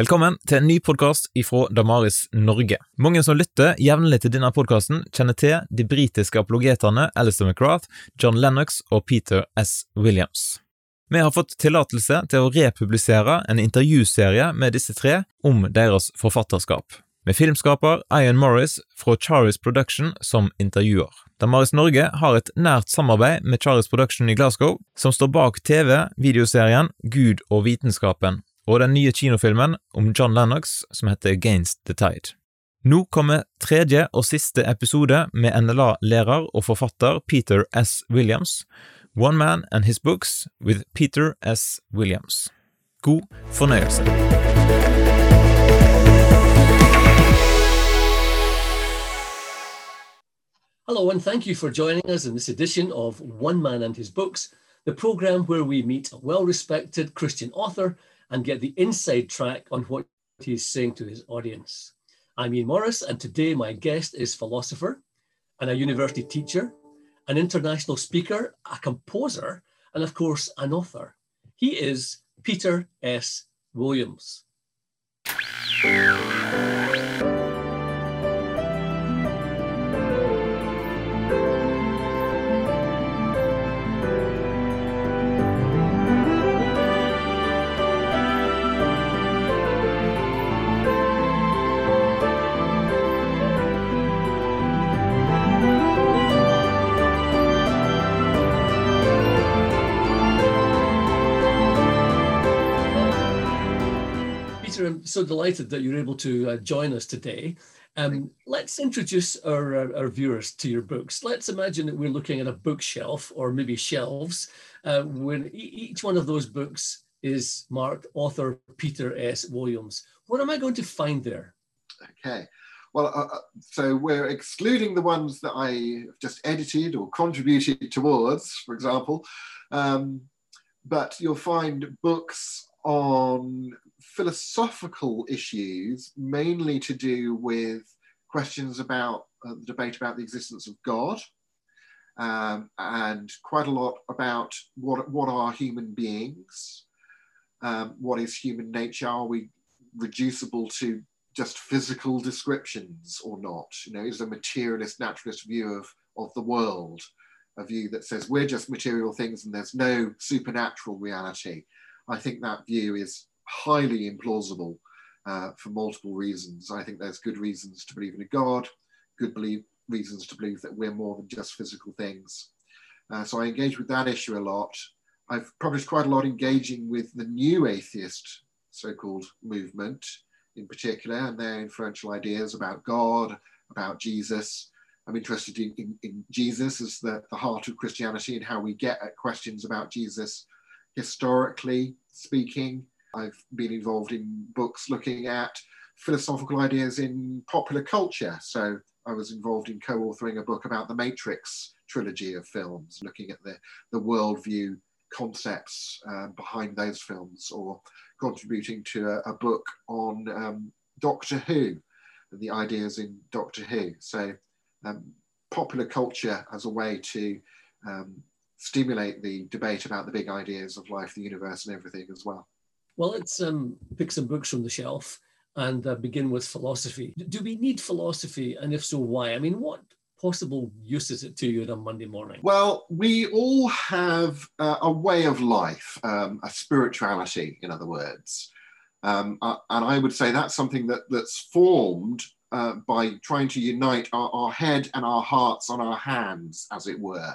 Velkommen til en ny podkast ifra Damaris Norge. Mange som lytter jevnlig til denne podkasten, kjenner til de britiske apologetene Alistair McGrath, John Lennox og Peter S. Williams. Vi har fått tillatelse til å republisere en intervjuserie med disse tre om deres forfatterskap, med filmskaper Ian Morris fra Charis Production som intervjuer. Damaris Norge har et nært samarbeid med Charis Production i Glasgow, som står bak TV-videoserien Gud og vitenskapen og den nye kinofilmen om John Lennox som heter Against the Tide. Nå kommer tredje og siste episode med NLA-lærer og forfatter Peter S. Williams, One Man and His Books with Peter S. Williams. God fornøyelse. Hello, and thank you for joining us in this edition of One Man and His Books, the program where we meet a well respected Christian author and get the inside track on what he's saying to his audience. I'm Ian Morris, and today my guest is philosopher and a university teacher, an international speaker, a composer, and of course, an author. He is Peter S. Williams. Peter, I'm so delighted that you're able to uh, join us today. Um, let's introduce our, our, our viewers to your books. Let's imagine that we're looking at a bookshelf or maybe shelves. Uh, when each one of those books is marked author Peter S. Williams. What am I going to find there? Okay. Well, uh, uh, so we're excluding the ones that I have just edited or contributed towards, for example. Um, but you'll find books on philosophical issues, mainly to do with questions about uh, the debate about the existence of God, um, and quite a lot about what, what are human beings, um, what is human nature, are we reducible to just physical descriptions or not? You know, is a materialist, naturalist view of, of the world a view that says we're just material things and there's no supernatural reality? I think that view is highly implausible uh, for multiple reasons. I think there's good reasons to believe in a God, good believe, reasons to believe that we're more than just physical things. Uh, so I engage with that issue a lot. I've published quite a lot engaging with the new atheist so-called movement in particular and their influential ideas about God, about Jesus. I'm interested in, in, in Jesus as the, the heart of Christianity and how we get at questions about Jesus historically speaking. I've been involved in books looking at philosophical ideas in popular culture. So I was involved in co-authoring a book about the Matrix trilogy of films, looking at the, the worldview concepts uh, behind those films, or contributing to a, a book on um, Doctor Who and the ideas in Doctor Who. So um, popular culture as a way to um, stimulate the debate about the big ideas of life, the universe, and everything as well. Well, let's um, pick some books from the shelf and uh, begin with philosophy. Do we need philosophy? And if so, why? I mean, what possible use is it to you on a Monday morning? Well, we all have uh, a way of life, um, a spirituality, in other words. Um, uh, and I would say that's something that, that's formed uh, by trying to unite our, our, head and our hearts on our hands, as it were.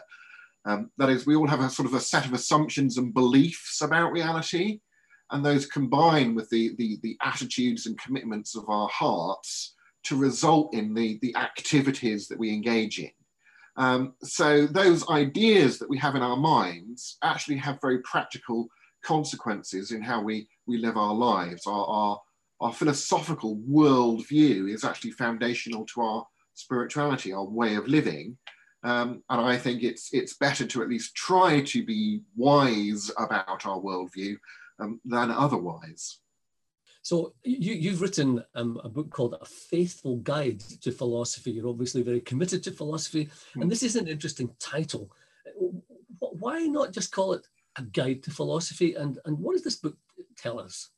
Um, that is, we all have a sort of a set of assumptions and beliefs about reality, and those combine with the, the, the attitudes and commitments of our hearts to result in the, the activities that we engage in. Um, so those ideas that we have in our minds actually have very practical consequences in how we, we live our lives. Our, our, our philosophical worldview is actually foundational to our spirituality, our way of living. Um, and I think it's, it's better to at least try to be wise about our worldview um, than otherwise. So you, have written um, a book called A Faithful Guide to Philosophy. You're obviously very committed to philosophy, mm. and this is an interesting title. Why not just call it a guide to philosophy? And, and what does this book tell us?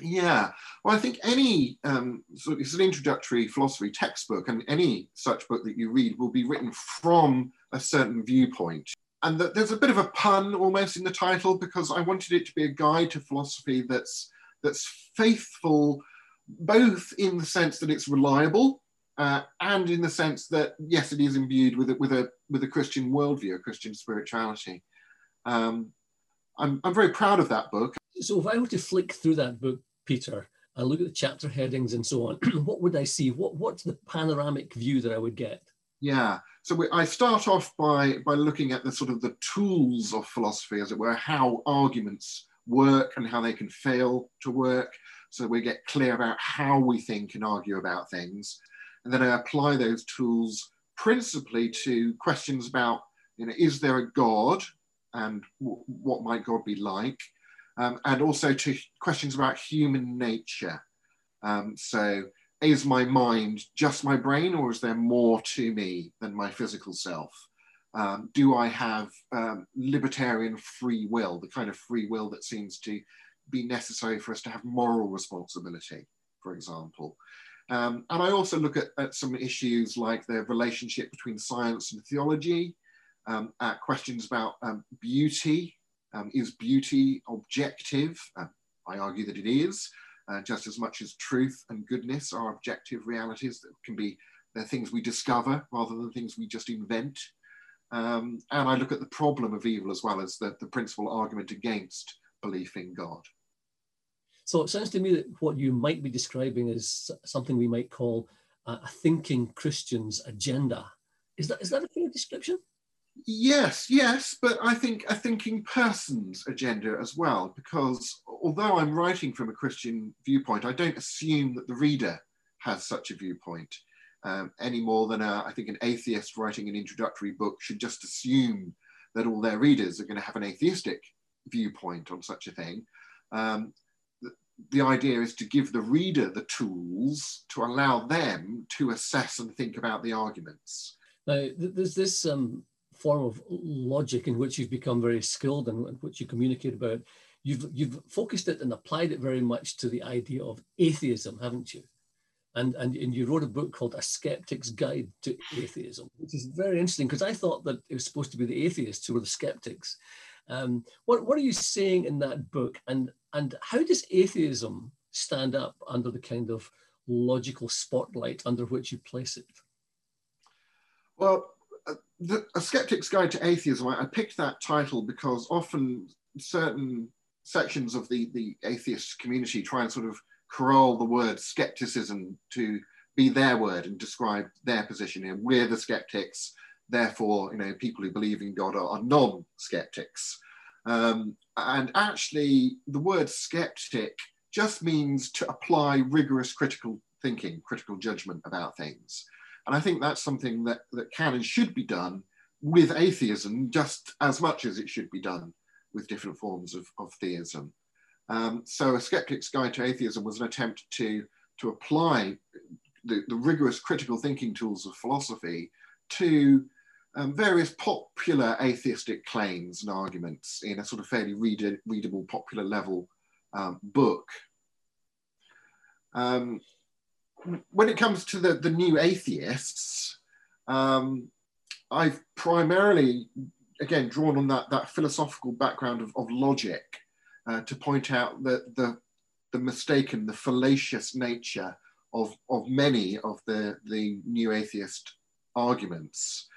Yeah, well, I think any um, so it's an introductory philosophy textbook, and any such book that you read will be written from a certain viewpoint. And that there's a bit of a pun almost in the title because I wanted it to be a guide to philosophy that's that's faithful, both in the sense that it's reliable, uh, and in the sense that yes, it is imbued with a, with a with a Christian worldview, a Christian spirituality. Um, I'm, I'm very proud of that book. So if I were to flick through that book, Peter, and look at the chapter headings and so on, what would I see? What what's the panoramic view that I would get? Yeah. So we, I start off by by looking at the sort of the tools of philosophy, as it were, how arguments work and how they can fail to work. So we get clear about how we think and argue about things, and then I apply those tools principally to questions about, you know, is there a God, and what might God be like? um, and also to questions about human nature. Um, so, is my mind just my brain, or is there more to me than my physical self? Um, do I have um, libertarian free will, the kind of free will that seems to be necessary for us to have moral responsibility, for example? Um, and I also look at, at, some issues like the relationship between science and theology, um, at questions about beauty um, is beauty objective? Uh, I argue that it is, uh, just as much as truth and goodness are objective realities that can be they're things we discover rather than things we just invent. Um, and I look at the problem of evil as well as the, the principal argument against belief in God. So it sounds to me that what you might be describing is something we might call a thinking Christian's agenda. Is that, is that a fair description? Yes, yes, but I think a thinking person's agenda as well, because although I'm writing from a Christian viewpoint, I don't assume that the reader has such a viewpoint um, any more than a, I think an atheist writing an introductory book should just assume that all their readers are going to have an atheistic viewpoint on such a thing. Um, the, the idea is to give the reader the tools to allow them to assess and think about the arguments. Now, there's this um, form of logic in which you've become very skilled and which you communicate about, you've, you've focused it and applied it very much to the idea of atheism, haven't you? And, and, and you wrote a book called A Skeptic's Guide to Atheism, which is very interesting because I thought that it was supposed to be the atheists who were the skeptics. Um, what, what are you saying in that book? And, and how does atheism stand up under the kind of logical spotlight under which you place it? Well, the, a skeptic's guide to atheism I, I, picked that title because often certain sections of the the atheist community try and sort of corral the word skepticism to be their word and describe their position. And we're the skeptics therefore you know people who believe in god are, are non-skeptics. Um, and actually the word skeptic just means to apply rigorous critical thinking critical judgment about things and I think that's something that, that can and should be done with atheism just as much as it should be done with different forms of, of theism. Um, so a skeptic's guide to atheism was an attempt to, to apply the, the rigorous critical thinking tools of philosophy to um, various popular atheistic claims and arguments in a sort of fairly read, readable, popular level um, book. Um, when it comes to the, the new atheists, um, I've primarily, again, drawn on that, that philosophical background of, of logic uh, to point out that the, the mistaken, the fallacious nature of, of many of the, the new atheist arguments.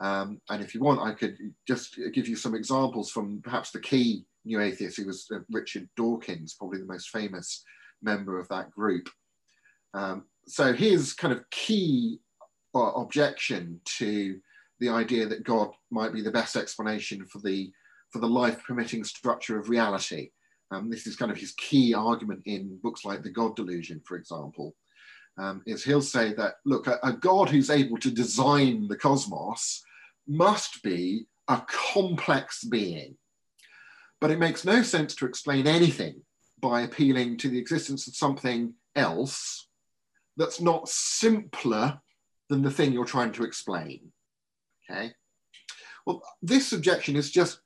Um, and if you want, I could just give you some examples from perhaps the key new atheist, who was uh, Richard Dawkins, probably the most famous member of that group. Um, so his kind of key uh, objection to the idea that God might be the best explanation for the for the life permitting structure of reality. Um, this is kind of his key argument in books like The God Delusion, for example. Um, is he'll say that look, a, a God who's able to design the cosmos must be a complex being, but it makes no sense to explain anything by appealing to the existence of something else that's not simpler than the thing you're trying to explain. Okay. Well, this objection is just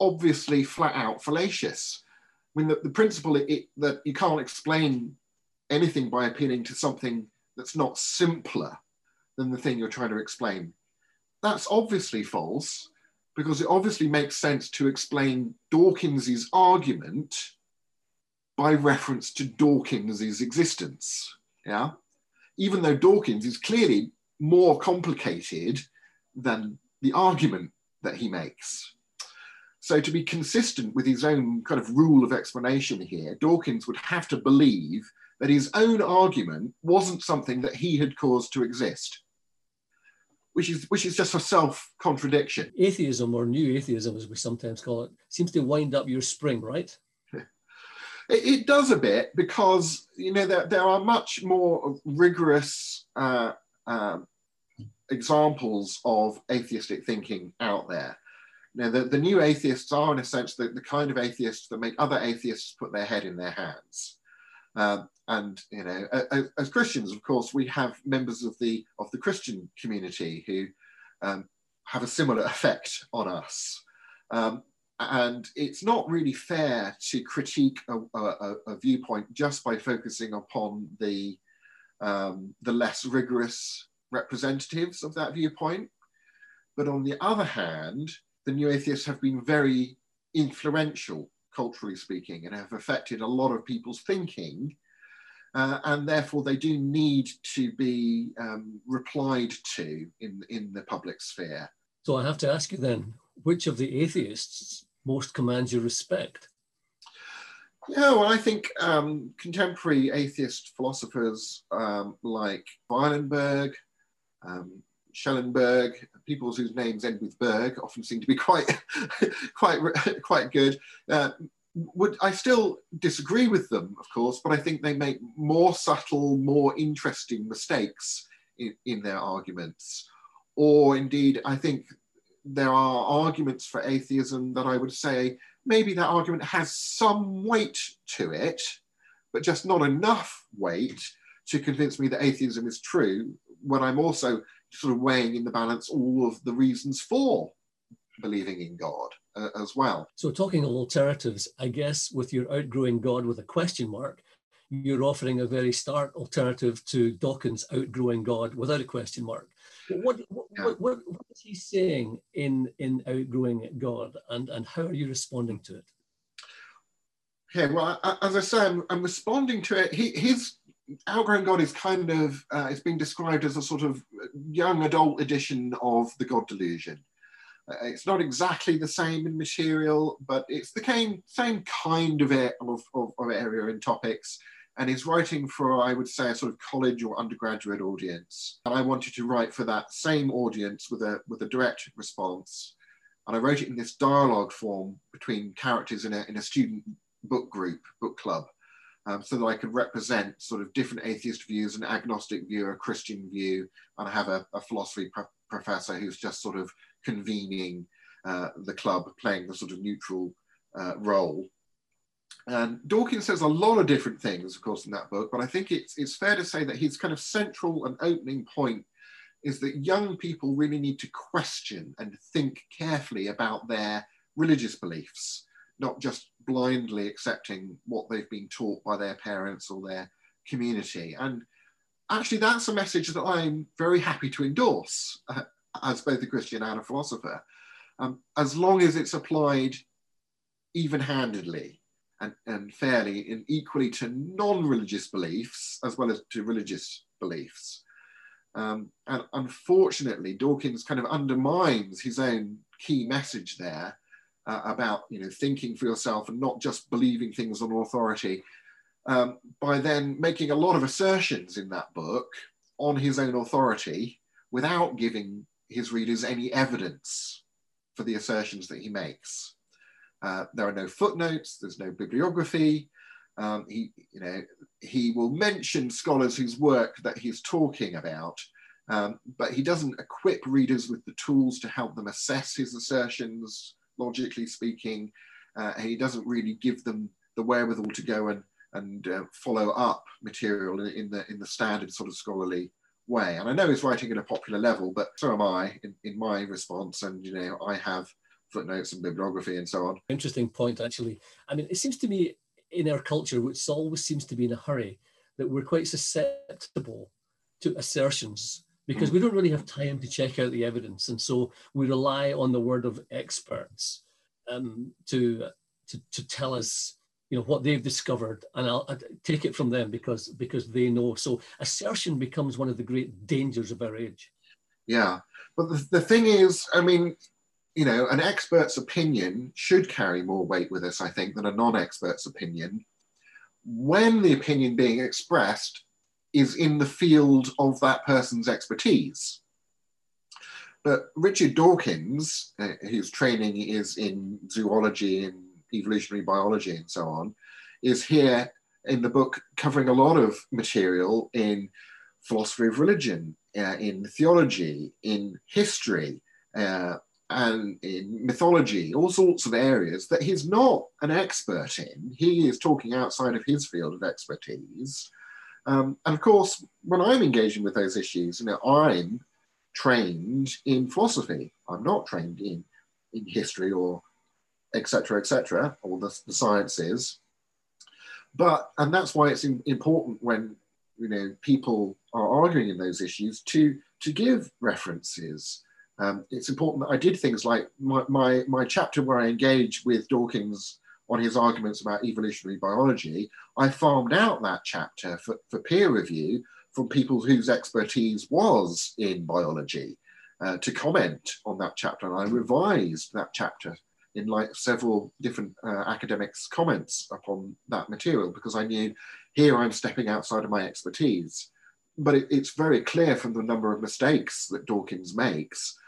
obviously flat out fallacious. I mean, the, the principle it, it, that you can't explain anything by appealing to something that's not simpler than the thing you're trying to explain. That's obviously false because it obviously makes sense to explain Dawkins's argument by reference to Dawkins's existence. Yeah, even though Dawkins is clearly more complicated than the argument that he makes. So to be consistent with his own kind of rule of explanation here, Dawkins would have to believe that his own argument wasn't something that he had caused to exist, which is, which is just a self-contradiction. Atheism, or new atheism as we sometimes call it, seems to wind up your spring, right? It, it does a bit because you know there, there are much more rigorous uh, uh, examples of atheistic thinking out there. Now, the, the new atheists are, in a sense, the, the kind of atheists that make other atheists put their head in their hands. Um, and you know, as, as, Christians, of course, we have members of the of the Christian community who um, have a similar effect on us. Um, and it's not really fair to critique a, a, a viewpoint just by focusing upon the um, the less rigorous representatives of that viewpoint. But on the other hand, the new atheists have been very influential, culturally speaking, and have affected a lot of people's thinking. Uh, and therefore, they do need to be um, replied to in, in the public sphere. So I have to ask you then, which of the atheists most commands your respect? Yeah, well, I think um, contemporary atheist philosophers um, like Wielenberg, um, Schellenberg, people whose names end with Berg often seem to be quite, quite, quite good. Uh, would I still disagree with them, of course, but I think they make more subtle, more interesting mistakes in, in their arguments. Or indeed, I think there are arguments for atheism that I would say maybe that argument has some weight to it, but just not enough weight to convince me that atheism is true when I'm also sort of weighing in the balance all of the reasons for believing in God uh, as well. So, talking of alternatives, I guess with your outgrowing God with a question mark, you're offering a very stark alternative to Dawkins' outgrowing God without a question mark. What, what, yeah. what, what, what is he saying in, in outgrowing God and, and how are you responding to it? Okay, well, as I say, I'm, I'm responding to it. He, his Outgrowing God is kind of, uh, it's being described as a sort of young adult edition of the God delusion. Uh, it's not exactly the same in material, but it's the same, same kind of, of, of, of area and topics and he's writing for, I would say, a sort of college or undergraduate audience. And I wanted to write for that same audience with a with a direct response. And I wrote it in this dialogue form between characters in a, in a student book group, book club, um, so that I could represent sort of different atheist views, an agnostic view, a Christian view, and I have a, a philosophy pro- professor who's just sort of convening uh, the club, playing the sort of neutral uh, role. And Dawkins says a lot of different things, of course, in that book, but I think it's, it's fair to say that his kind of central and opening point is that young people really need to question and think carefully about their religious beliefs, not just blindly accepting what they've been taught by their parents or their community. And actually, that's a message that I'm very happy to endorse uh, as both a Christian and a philosopher, um, as long as it's applied even handedly and, and fairly and equally to non-religious beliefs as well as to religious beliefs. Um, and unfortunately, Dawkins kind of undermines his own key message there uh, about you know thinking for yourself and not just believing things on authority um, by then making a lot of assertions in that book on his own authority without giving his readers any evidence for the assertions that he makes. Uh, there are no footnotes, there's no bibliography. Um, he, you know, he will mention scholars whose work that he's talking about, um, but he doesn't equip readers with the tools to help them assess his assertions, logically speaking. Uh, he doesn't really give them the wherewithal to go and, and uh, follow up material in, in, the, in the standard sort of scholarly way. And I know he's writing at a popular level, but so am I in, in my response. And, you know, I have footnotes and bibliography and so on. Interesting point, actually. I mean, it seems to me in our culture, which always seems to be in a hurry, that we're quite susceptible to assertions because we don't really have time to check out the evidence. And so we rely on the word of experts um, to, to, to tell us you know what they've discovered and I'll, I'll, take it from them because because they know so assertion becomes one of the great dangers of our age yeah but the, the thing is i mean you know an expert's opinion should carry more weight with us i think than a non-expert's opinion. When the opinion being expressed is in the field of that person's expertise. But richard dawkins uh, whose training is in zoology and evolutionary biology and so on, is here in the book covering a lot of material in philosophy of religion, uh, in theology, in history, uh, and in mythology, all sorts of areas that he's not an expert in. He is talking outside of his field of expertise. Um, and of course, when I'm engaging with those issues, you know, I'm trained in philosophy. I'm not trained in, in history or etc., etc., or the, the sciences. But and that's why it's important when you know people are arguing in those issues to to give references. Um, it's important that I did things like my, my, my chapter where I engage with Dawkins on his arguments about evolutionary biology. I farmed out that chapter for, for peer review from people whose expertise was in biology uh, to comment on that chapter, and I revised that chapter in like several different uh, academics' comments upon that material because I knew here I'm stepping outside of my expertise. But it, it's very clear from the number of mistakes that Dawkins makes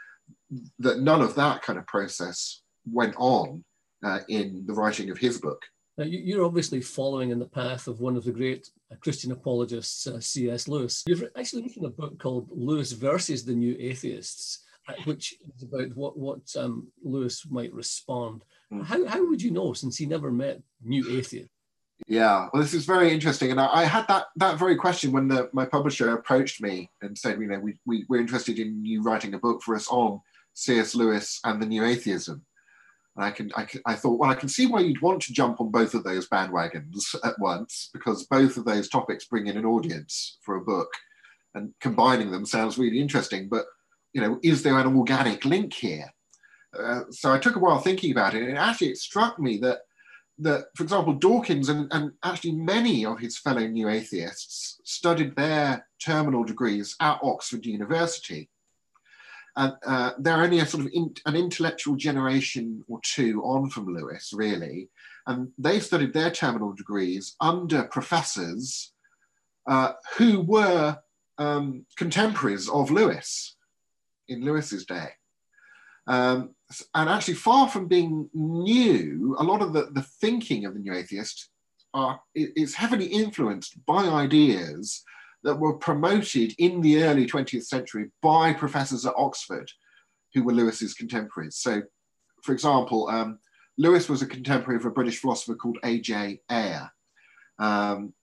that none of that kind of process went on uh, in the writing of his book. Now, you're obviously following in the path of one of the great uh, Christian apologists, uh, C.S. Lewis. You've actually written a book called Lewis versus the New Atheists which is about what what um, Lewis might respond. Mm. How how would you know since he never met new atheists? Yeah, well, this is very interesting, and I, I had that that very question when the, my publisher approached me and said, you know, we, we we're interested in you writing a book for us on C.S. Lewis and the New Atheism. And I can, I can, I thought, well, I can see why you'd want to jump on both of those bandwagons at once because both of those topics bring in an audience for a book, and combining them sounds really interesting. But you know, is there an organic link here? Uh, so I took a while thinking about it, and actually it struck me that that, for example, Dawkins and, and actually many of his fellow new atheists studied their terminal degrees at Oxford University. And uh, they're only a sort of in, an intellectual generation or two on from Lewis, really. And they studied their terminal degrees under professors uh, who were um, contemporaries of Lewis in Lewis's day. Um, and actually, far from being new, a lot of the, the thinking of the new atheist are, is heavily influenced by ideas that were promoted in the early 20th century by professors at Oxford who were Lewis's contemporaries. So, for example, um, Lewis was a contemporary of a British philosopher called A.J. Ayer, um,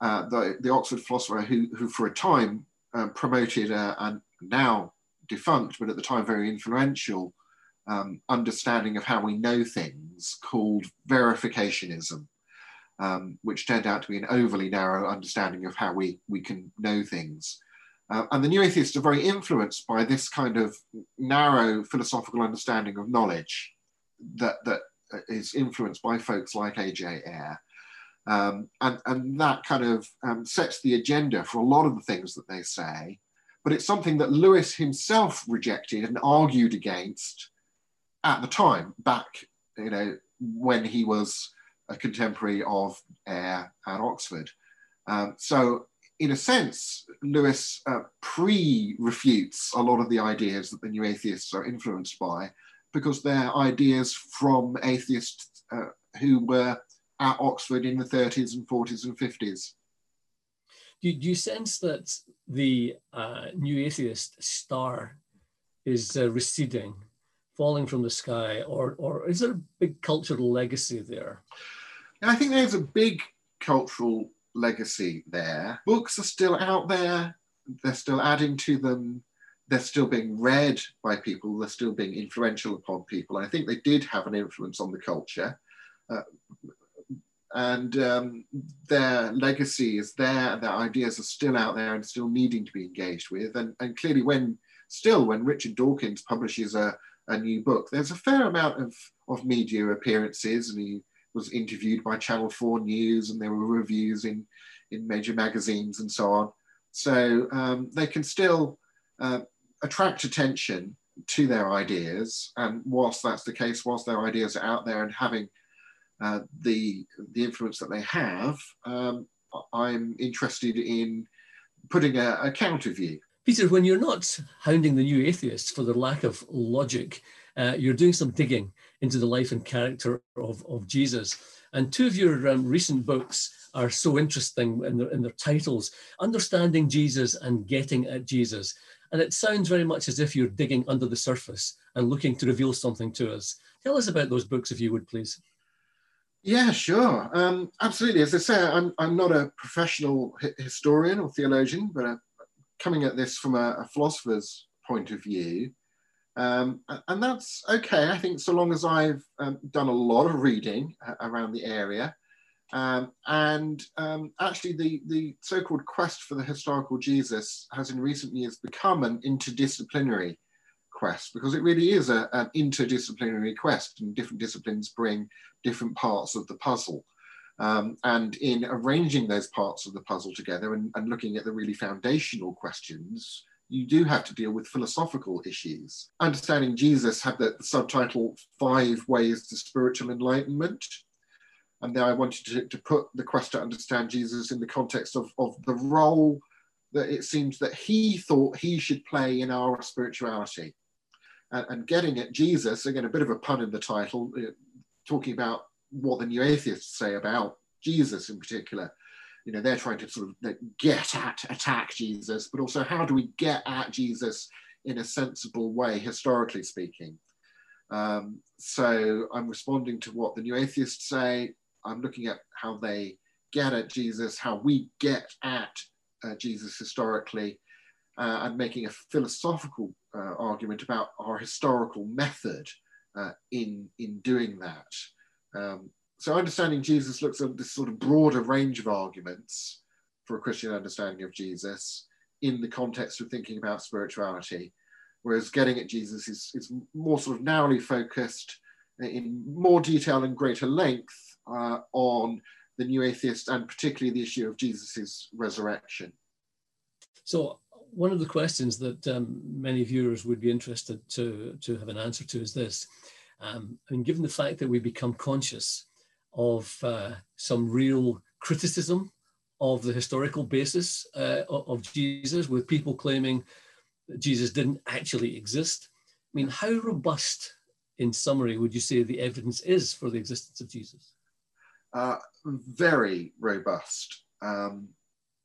uh, the, the, Oxford philosopher who, who for a time um, promoted uh, and now defunct, but at the time very influential um, understanding of how we know things called verificationism, um, which turned out to be an overly narrow understanding of how we, we can know things. Uh, and the new atheists are very influenced by this kind of narrow philosophical understanding of knowledge that, that is influenced by folks like A.J. Ayer. Um, and, and that kind of um, sets the agenda for a lot of the things that they say but it's something that Lewis himself rejected and argued against at the time, back, you know, when he was a contemporary of Ayer at Oxford. Um, so, in a sense, Lewis uh, pre refutes a lot of the ideas that the new atheists are influenced by because they're ideas from atheists uh, who were at Oxford in the 30s and 40s and 50s. Do, do you sense that the uh, new atheist star is uh, receding, falling from the sky, or, or is there a big cultural legacy there? I think there's a big cultural legacy there. Books are still out there, they're still adding to them, they're still being read by people, they're still being influential upon people. I think they did have an influence on the culture. Uh, and um, their legacy is there, their ideas are still out there and still needing to be engaged with. And, and clearly, when still when Richard Dawkins publishes a, a new book, there's a fair amount of, of media appearances, and he was interviewed by Channel 4 News, and there were reviews in, in major magazines and so on. So um, they can still uh, attract attention to their ideas. And whilst that's the case, whilst their ideas are out there and having uh, the, the influence that they have, um, I'm interested in putting a, a counter view. Peter, when you're not hounding the new atheists for their lack of logic, uh, you're doing some digging into the life and character of, of Jesus. And two of your um, recent books are so interesting in their, in their titles Understanding Jesus and Getting at Jesus. And it sounds very much as if you're digging under the surface and looking to reveal something to us. Tell us about those books, if you would, please. Yeah, sure. Um, absolutely. As I say, I'm, I'm not a professional historian or theologian, but uh, coming at this from a, a philosopher's point of view. Um, and that's okay, I think, so long as I've um, done a lot of reading uh, around the area. Um, and um, actually, the, the so called quest for the historical Jesus has in recent years become an interdisciplinary quest because it really is a, an interdisciplinary quest, and different disciplines bring different parts of the puzzle. Um, and in arranging those parts of the puzzle together and, and looking at the really foundational questions, you do have to deal with philosophical issues. Understanding Jesus had the, the subtitle Five Ways to Spiritual Enlightenment. And then I wanted to, to put the quest to understand Jesus in the context of, of the role that it seems that he thought he should play in our spirituality. And, and getting at Jesus, again, a bit of a pun in the title, uh, talking about what the new atheists say about Jesus in particular. You know, they're trying to sort of get at, attack Jesus, but also how do we get at Jesus in a sensible way, historically speaking? Um, so I'm responding to what the new atheists say, I'm looking at how they get at Jesus, how we get at uh, Jesus historically, uh, and making a philosophical uh, argument about our historical method uh, in, in doing that. Um, so understanding Jesus looks at this sort of broader range of arguments for a Christian understanding of Jesus in the context of thinking about spirituality, whereas getting at Jesus is, is more sort of narrowly focused in more detail and greater length uh, on the new atheist and particularly the issue of Jesus's resurrection. So one of the questions that um, many viewers would be interested to, to have an answer to is this. Um, I mean, given the fact that we become conscious of uh, some real criticism of the historical basis uh, of Jesus, with people claiming that Jesus didn't actually exist, I mean, how robust, in summary, would you say the evidence is for the existence of Jesus? uh, very robust. Um,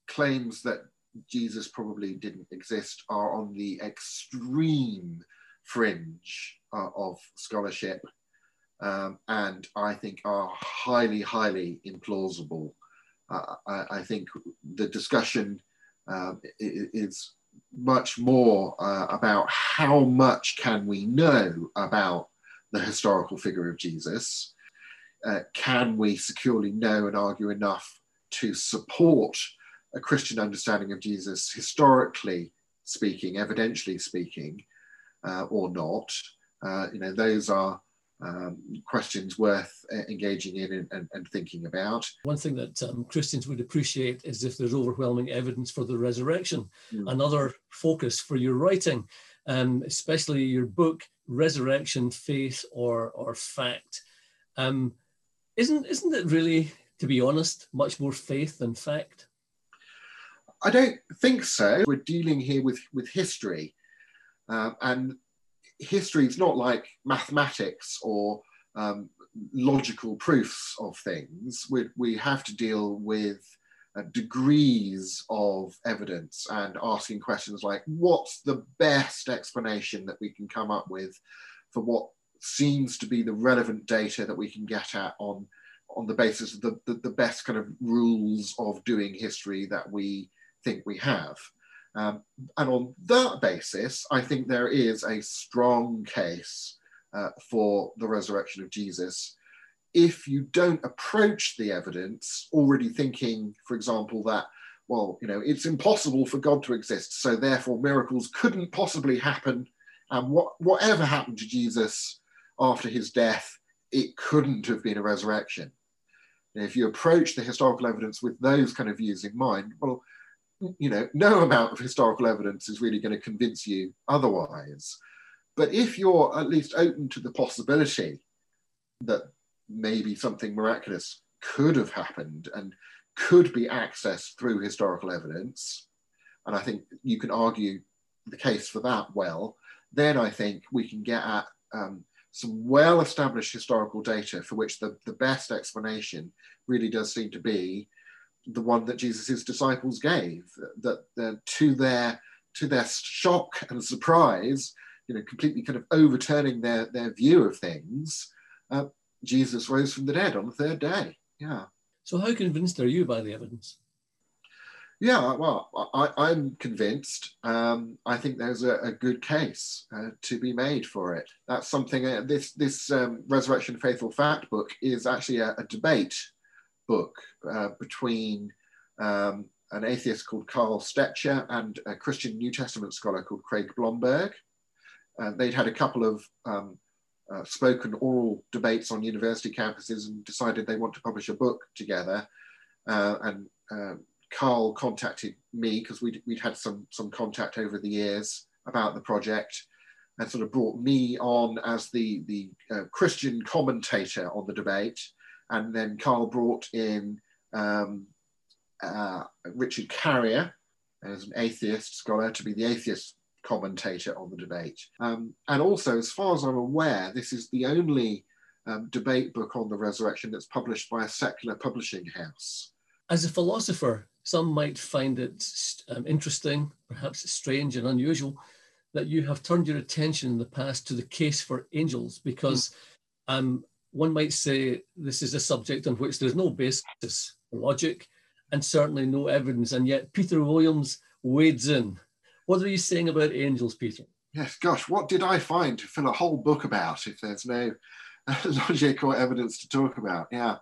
claims that Jesus probably didn't exist are on the extreme fringe uh, of scholarship um, and I think are highly, highly implausible. Uh, I, I, think the discussion um, is much more uh, about how much can we know about the historical figure of Jesus uh, can we securely know and argue enough to support a Christian understanding of Jesus, historically speaking, evidentially speaking, uh, or not? Uh, you know, those are um, questions worth uh, engaging in and, and, and, thinking about. One thing that um, Christians would appreciate is if there's overwhelming evidence for the resurrection. Mm. Another focus for your writing, um, especially your book, Resurrection, Faith or, or Fact. Um, isn't isn't it really, to be honest, much more faith than fact? I don't think so. We're dealing here with with history, uh, and history is not like mathematics or um, logical proofs of things. We, we have to deal with uh, degrees of evidence and asking questions like, what's the best explanation that we can come up with for what seems to be the relevant data that we can get at on on the basis of the, the, the best kind of rules of doing history that we think we have. Um, and on that basis, I think there is a strong case uh, for the resurrection of Jesus if you don't approach the evidence already thinking, for example, that, well, you know, it's impossible for God to exist, so therefore miracles couldn't possibly happen. And what, whatever happened to Jesus after his death, it couldn't have been a resurrection. If you approach the historical evidence with those kind of views in mind, well, you know, no amount of historical evidence is really going to convince you otherwise. But if you're at least open to the possibility that maybe something miraculous could have happened and could be accessed through historical evidence, and I think you can argue the case for that well, then I think we can get at um, some well established historical data for which the, the best explanation really does seem to be the one that Jesus' disciples gave, that, that to their to their shock and surprise, you know, completely kind of overturning their, their view of things, uh, Jesus rose from the dead on the third day. Yeah. So, how convinced are you by the evidence? Yeah, well, I, am convinced. Um, I think there's a, a good case uh, to be made for it. That's something. Uh, this this um, Resurrection Faith or Fact book is actually a, a debate book uh, between um, an atheist called Carl Stecher and a Christian New Testament scholar called Craig Blomberg. they'd had a couple of um, uh, spoken oral debates on university campuses and decided they want to publish a book together. Uh, and uh, Carl contacted me because we'd, we'd had some, some contact over the years about the project and sort of brought me on as the, the uh, Christian commentator on the debate. And then Carl brought in um, uh, Richard Carrier as an atheist scholar to be the atheist commentator on the debate. Um, and also, as far as I'm aware, this is the only um, debate book on the resurrection that's published by a secular publishing house. As a philosopher, some might find it um, interesting, perhaps strange and unusual, that you have turned your attention in the past to the case for angels, because mm. um, one might say this is a subject on which there's no basis logic and certainly no evidence. And yet Peter Williams wades in what are you saying about angels, Peter? Yes, gosh, what did I find to fill a whole book about if there's no logic or evidence to talk about? Yeah.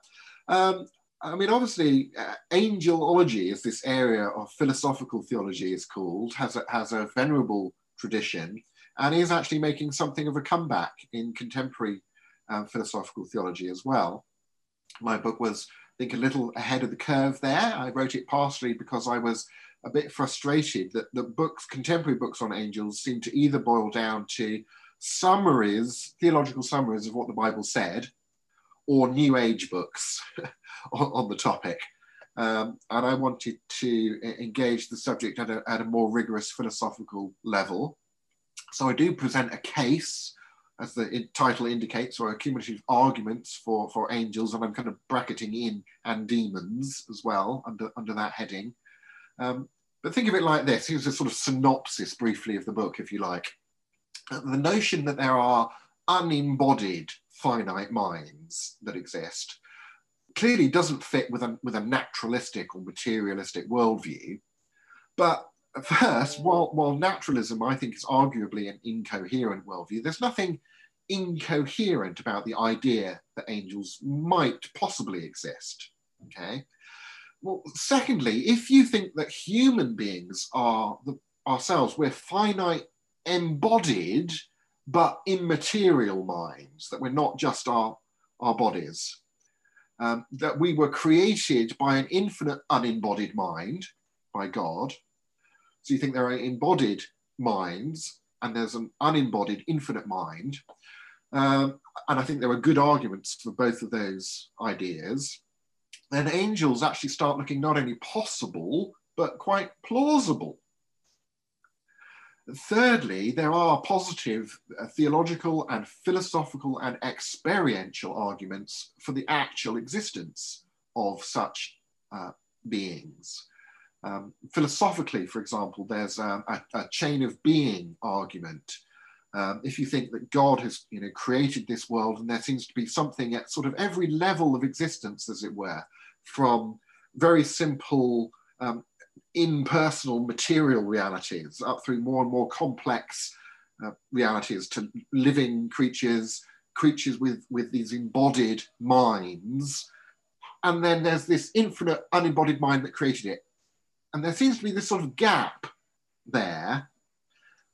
Um, I mean, obviously, uh, angelology is this area of philosophical theology, is called, has a, has a venerable tradition, and is actually making something of a comeback in contemporary um, philosophical theology as well. My book was, I think, a little ahead of the curve there. I wrote it partially because I was a bit frustrated that the books, contemporary books on angels, seem to either boil down to summaries, theological summaries of what the Bible said, or New Age books on, on, the topic. Um, and I wanted to engage the subject at a, at a more rigorous philosophical level. So I do present a case, as the title indicates, or accumulative arguments for, for angels, and I'm kind of bracketing in and demons as well under, under that heading. Um, but think of it like this here's a sort of synopsis briefly of the book, if you like. The notion that there are unembodied finite minds that exist clearly doesn't fit with a, with a naturalistic or materialistic worldview. But first, while, while naturalism, I think, is arguably an incoherent worldview, there's nothing incoherent about the idea that angels might possibly exist. Okay. Well, secondly, if you think that human beings are the, ourselves, we're finite, embodied, but immaterial minds, that we're not just our, our bodies, um, that we were created by an infinite unembodied mind, by God. So you think there are embodied minds and there's an unembodied infinite mind. Um, and I think there are good arguments for both of those ideas then angels actually start looking not only possible, but quite plausible. Thirdly, there are positive uh, theological and philosophical and experiential arguments for the actual existence of such uh, beings. Um, philosophically, for example, there's um, a, a, chain of being argument. Um, if you think that God has you know, created this world and there seems to be something at sort of every level of existence, as it were, from very simple um, impersonal material realities up through more and more complex uh, realities to living creatures, creatures with, with these embodied minds. And then there's this infinite unembodied mind that created it. And there seems to be this sort of gap there.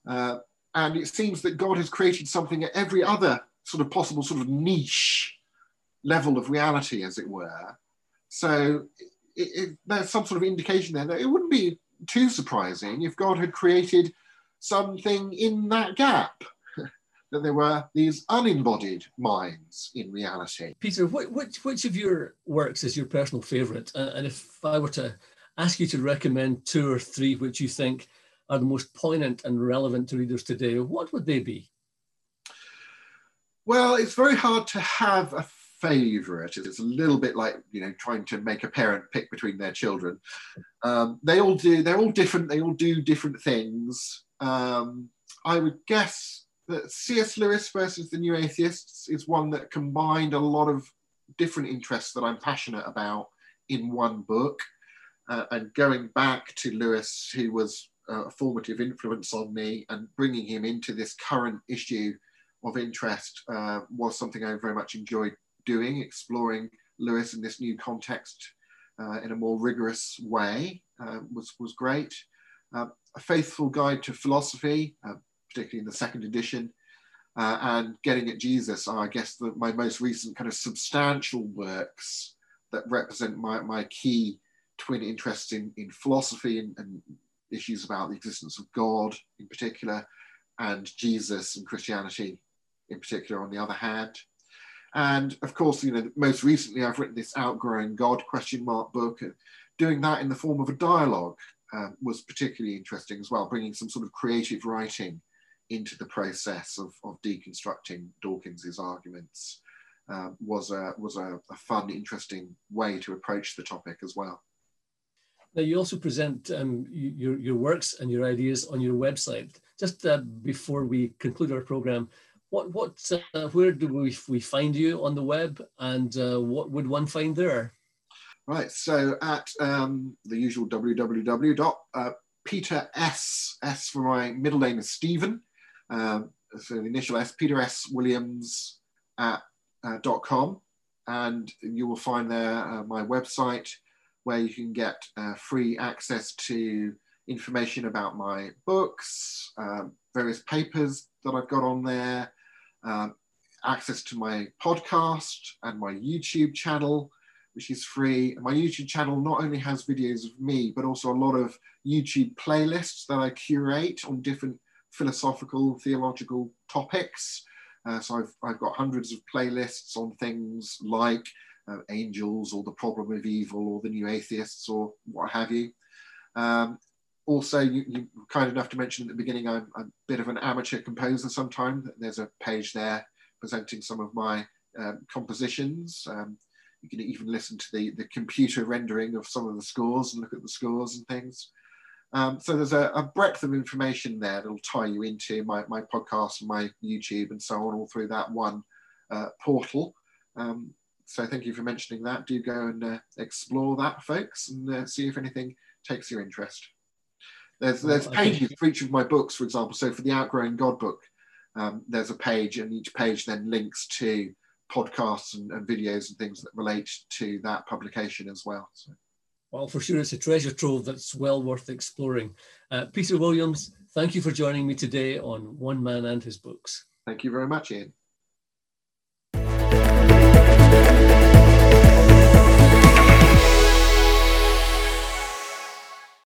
Uh, and it seems that God has created something at every other sort of possible sort of niche level of reality, as it were. So it, it, there's some sort of indication there that it wouldn't be too surprising if God had created something in that gap. that there were these unembodied minds in reality. Peter, which, which of your works is your personal favourite? Uh, and if I were to ask you to recommend two or three which you think are the most poignant and relevant to readers today, what would they be? Well, it's very hard to have a favorite. It's a little bit like you know trying to make a parent pick between their children. Um, they all do. They're all different. They all do different things. Um, I would guess that C.S. Lewis versus the New Atheists is one that combined a lot of different interests that I'm passionate about in one book. Uh, and going back to Lewis, who was a formative influence on me, and bringing him into this current issue of interest uh, was something I very much enjoyed doing, exploring Lewis in this new context uh, in a more rigorous way uh, was, was great. Uh, a faithful guide to philosophy, uh, particularly in the second edition, uh, and Getting at Jesus are, I guess, the, my most recent kind of substantial works that represent my, my key twin interests in, in philosophy and, and issues about the existence of God in particular, and Jesus and Christianity in particular on the other hand. And of course, you know, most recently I've written this Outgrowing God question mark book. Doing that in the form of a dialogue um, was particularly interesting as well, bringing some sort of creative writing into the process of, of deconstructing Dawkins's arguments uh, was a was a, a, fun, interesting way to approach the topic as well. Now you also present um, your your works and your ideas on your website. Just uh, before we conclude our program, what what uh, where do we, we find you on the web? And uh, what would one find there? Right. So at um, the usual www uh, peter s s for my middle name is stephen um, so the initial s peter s williams at uh, dot com. And you will find there uh, my website where you can get uh, free access to information about my books um, various papers that I've got on there, um, access to my podcast and my YouTube channel, which is free. My YouTube channel not only has videos of me, but also a lot of YouTube playlists that I curate on different philosophical, theological topics. Uh, so I've, I've got hundreds of playlists on things like uh, angels or the problem of evil or the new atheists or what have you. Um, also, you, you were kind enough to mention at the beginning, I'm, a bit of an amateur composer sometimes. There's a page there presenting some of my um, compositions. Um, you can even listen to the, the computer rendering of some of the scores and look at the scores and things. Um, so there's a, a, breadth of information there that'll tie you into my, my podcast and my YouTube and so on, all through that one uh, portal. Um, so thank you for mentioning that. Do go and uh, explore that, folks, and uh, see if anything takes your interest. There's there's pages for each of my books, for example. So for the Outgrowing God book, um, there's a page, and each page then links to podcasts and, and, videos and things that relate to that publication as well. So. Well, for sure, it's a treasure trove that's well worth exploring. Uh, Peter Williams, thank you for joining me today on One Man and His Books. Thank you very much, Ian.